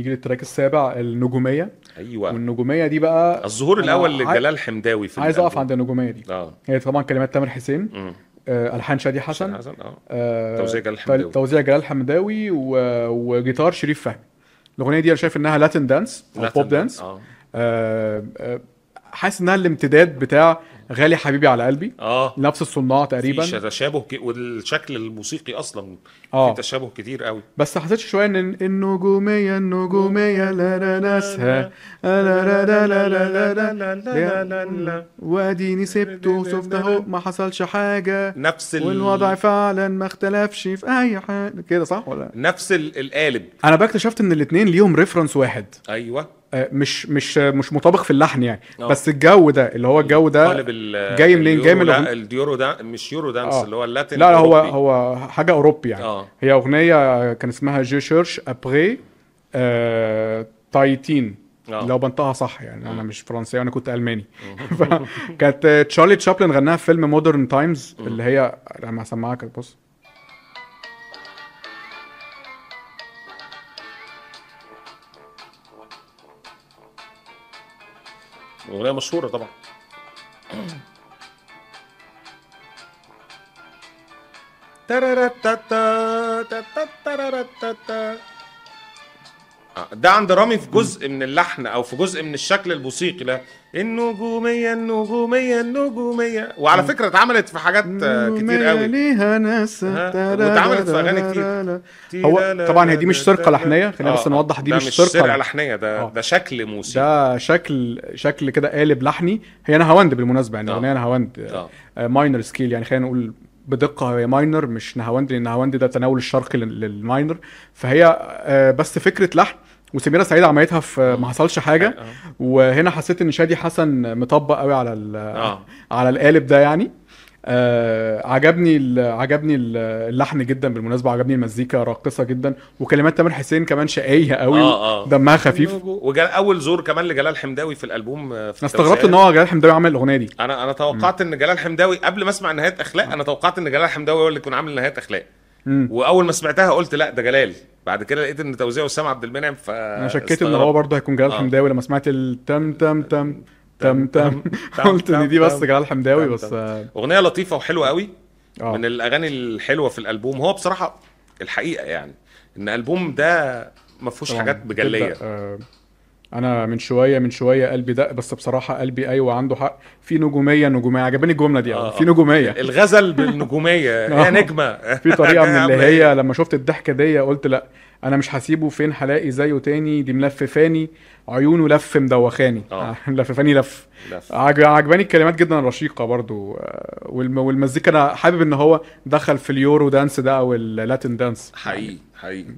يجي ال track السابع النجومية. أيوه. والنجومية دي بقى الظهور الأول لجلال حمداوي في عايز أقف. عند النجومية دي. آه. هي طبعا كلمات تامر حسين. آه، ألحان شادي حسن. حسن آه. آه، توزيع جلال حمداوي. توزيع جلال حمداوي و... وجيتار شريف فهمي. الأغنية دي أنا شايف إنها Latin dance أو Latin pop dance آه. آه، آه، حاسس انها الامتداد بتاع غالي حبيبي على قلبي آه نفس الصناع تقريبا في تشابه ك... والشكل الموسيقي أصلا آه في تشابه كتير قوي بس حسيت شوية ان النجوميه النجوميه لا لا ناسها لا لا لا لا لا لا لا لا واديني سبته شفت اهو ما حصلش حاجة نفس ال... والوضع فعلا ما اختلفش في اي حاجة كده صح ولا نفس ال- القالب أنا بقى اكتشفت ان الاثنين ليهم ريفرنس واحد أيوه آه، مش مش مش مطابق في اللحن يعني آه. بس الجو ده اللي هو الجو ده. جاي منين؟ جاي من اليورو دا... الديورو دا... مش Euro dance آه. اللي هو ال Latin لا لا هو. هو حاجة أوروبي يعني آه هي أغنية كان اسمها je cherche après آه Titine آه. لو بنطقها صح يعني أنا مش فرنسي أنا كنت ألماني فكانت تشارلي تشابلن غناها في فيلم Modern Times اللي هي لما هسمعك بص اغنيه مشهورة طبعا تراراتاتا، تاتاتاراراتاتا. ده عند رامي في جزء من اللحن أو في جزء من الشكل الموسيقي ده. النجومية النجومية النجومية. وعلى فكرة اتعملت في حاجات آه، كتير قوي. ليها ناس. واتعملت في أغاني كتير. هو طبعا هي دي مش سرقه لحنيه خلينا بس آه، نوضح دي مش مش سرقه سرقه لحنية. لحنيه ده آه. ده شكل موسيقي. ده شكل شكل كده قالب لحني. هي نهاوند بالمناسبة يعني. أغنية نهاوند minor scale يعني خلينا نقول بدقة هي minor مش نهاوند لأن نهاوند ده تناول الشرقي لل- لل minor فهي آه، بس فكرة لحن. وسميرة سعيد عملتها في ما حصلش حاجة. آه. وهنا حسيت إن شادي حسن مطبق قوي على آه. على القالب ده يعني. آه عجبني ال- عجبني ال- اللحن جدا بالمناسبة عجبني المزيكا راقصة جدا وكلمات تامر حسين كمان شقيه قوي آه آه. دمها خفيف. وجال أول زور كمان لجلال حمداوي في الألبوم آه، في أنا استغربت. إن هو جلال حمداوي عمل الأغنية دي. أنا أنا توقعت إن جلال حمداوي قبل ما أسمع نهاية أخلاق أنا توقعت إن جلال حمداوي هو اللي يكون عامل نهاية أخلاق. مم. وأول ما سمعتها قلت لا ده جلال. بعد كده لقيت إن توزيع وسام عبد المنعم ف أنا شكيت إن هو برضه هيكون جلال آه. حمداوي لما سمعت التم تم تم. تم تم قلت إن دي بس جلال حمداوي بس. آه أغنية لطيفة وحلوة قوي آه. من الأغاني الحلوة في الألبوم هو بصراحة الحقيقة يعني إن الالبوم ده ما فيهوش. حاجات بجليه تبدأ، آه، أنا من شوية من شوية قلبي دق بس بصراحة قلبي أيوه عنده حق في نجومية نجومية عجباني الجملة دي آه، آه. في نجومية الغزل بالنجومية آه. يا نجمة في طريقة من اللي عاملة إيه؟ هي لما شفت الضحكة دي قلت لأ أنا مش هسيبه فين هلاقي زيه تاني دي ملففاني عيونه لف مدوخاني. آه. ملففاني لف. لف. عج- عجباني الكلمات جدا الرشيقة برضو. آه، والم- والمزيكا أنا حابب إن هو دخل في اليورو دانس ده أو اللاتين دانس. حقيقي حقيقي.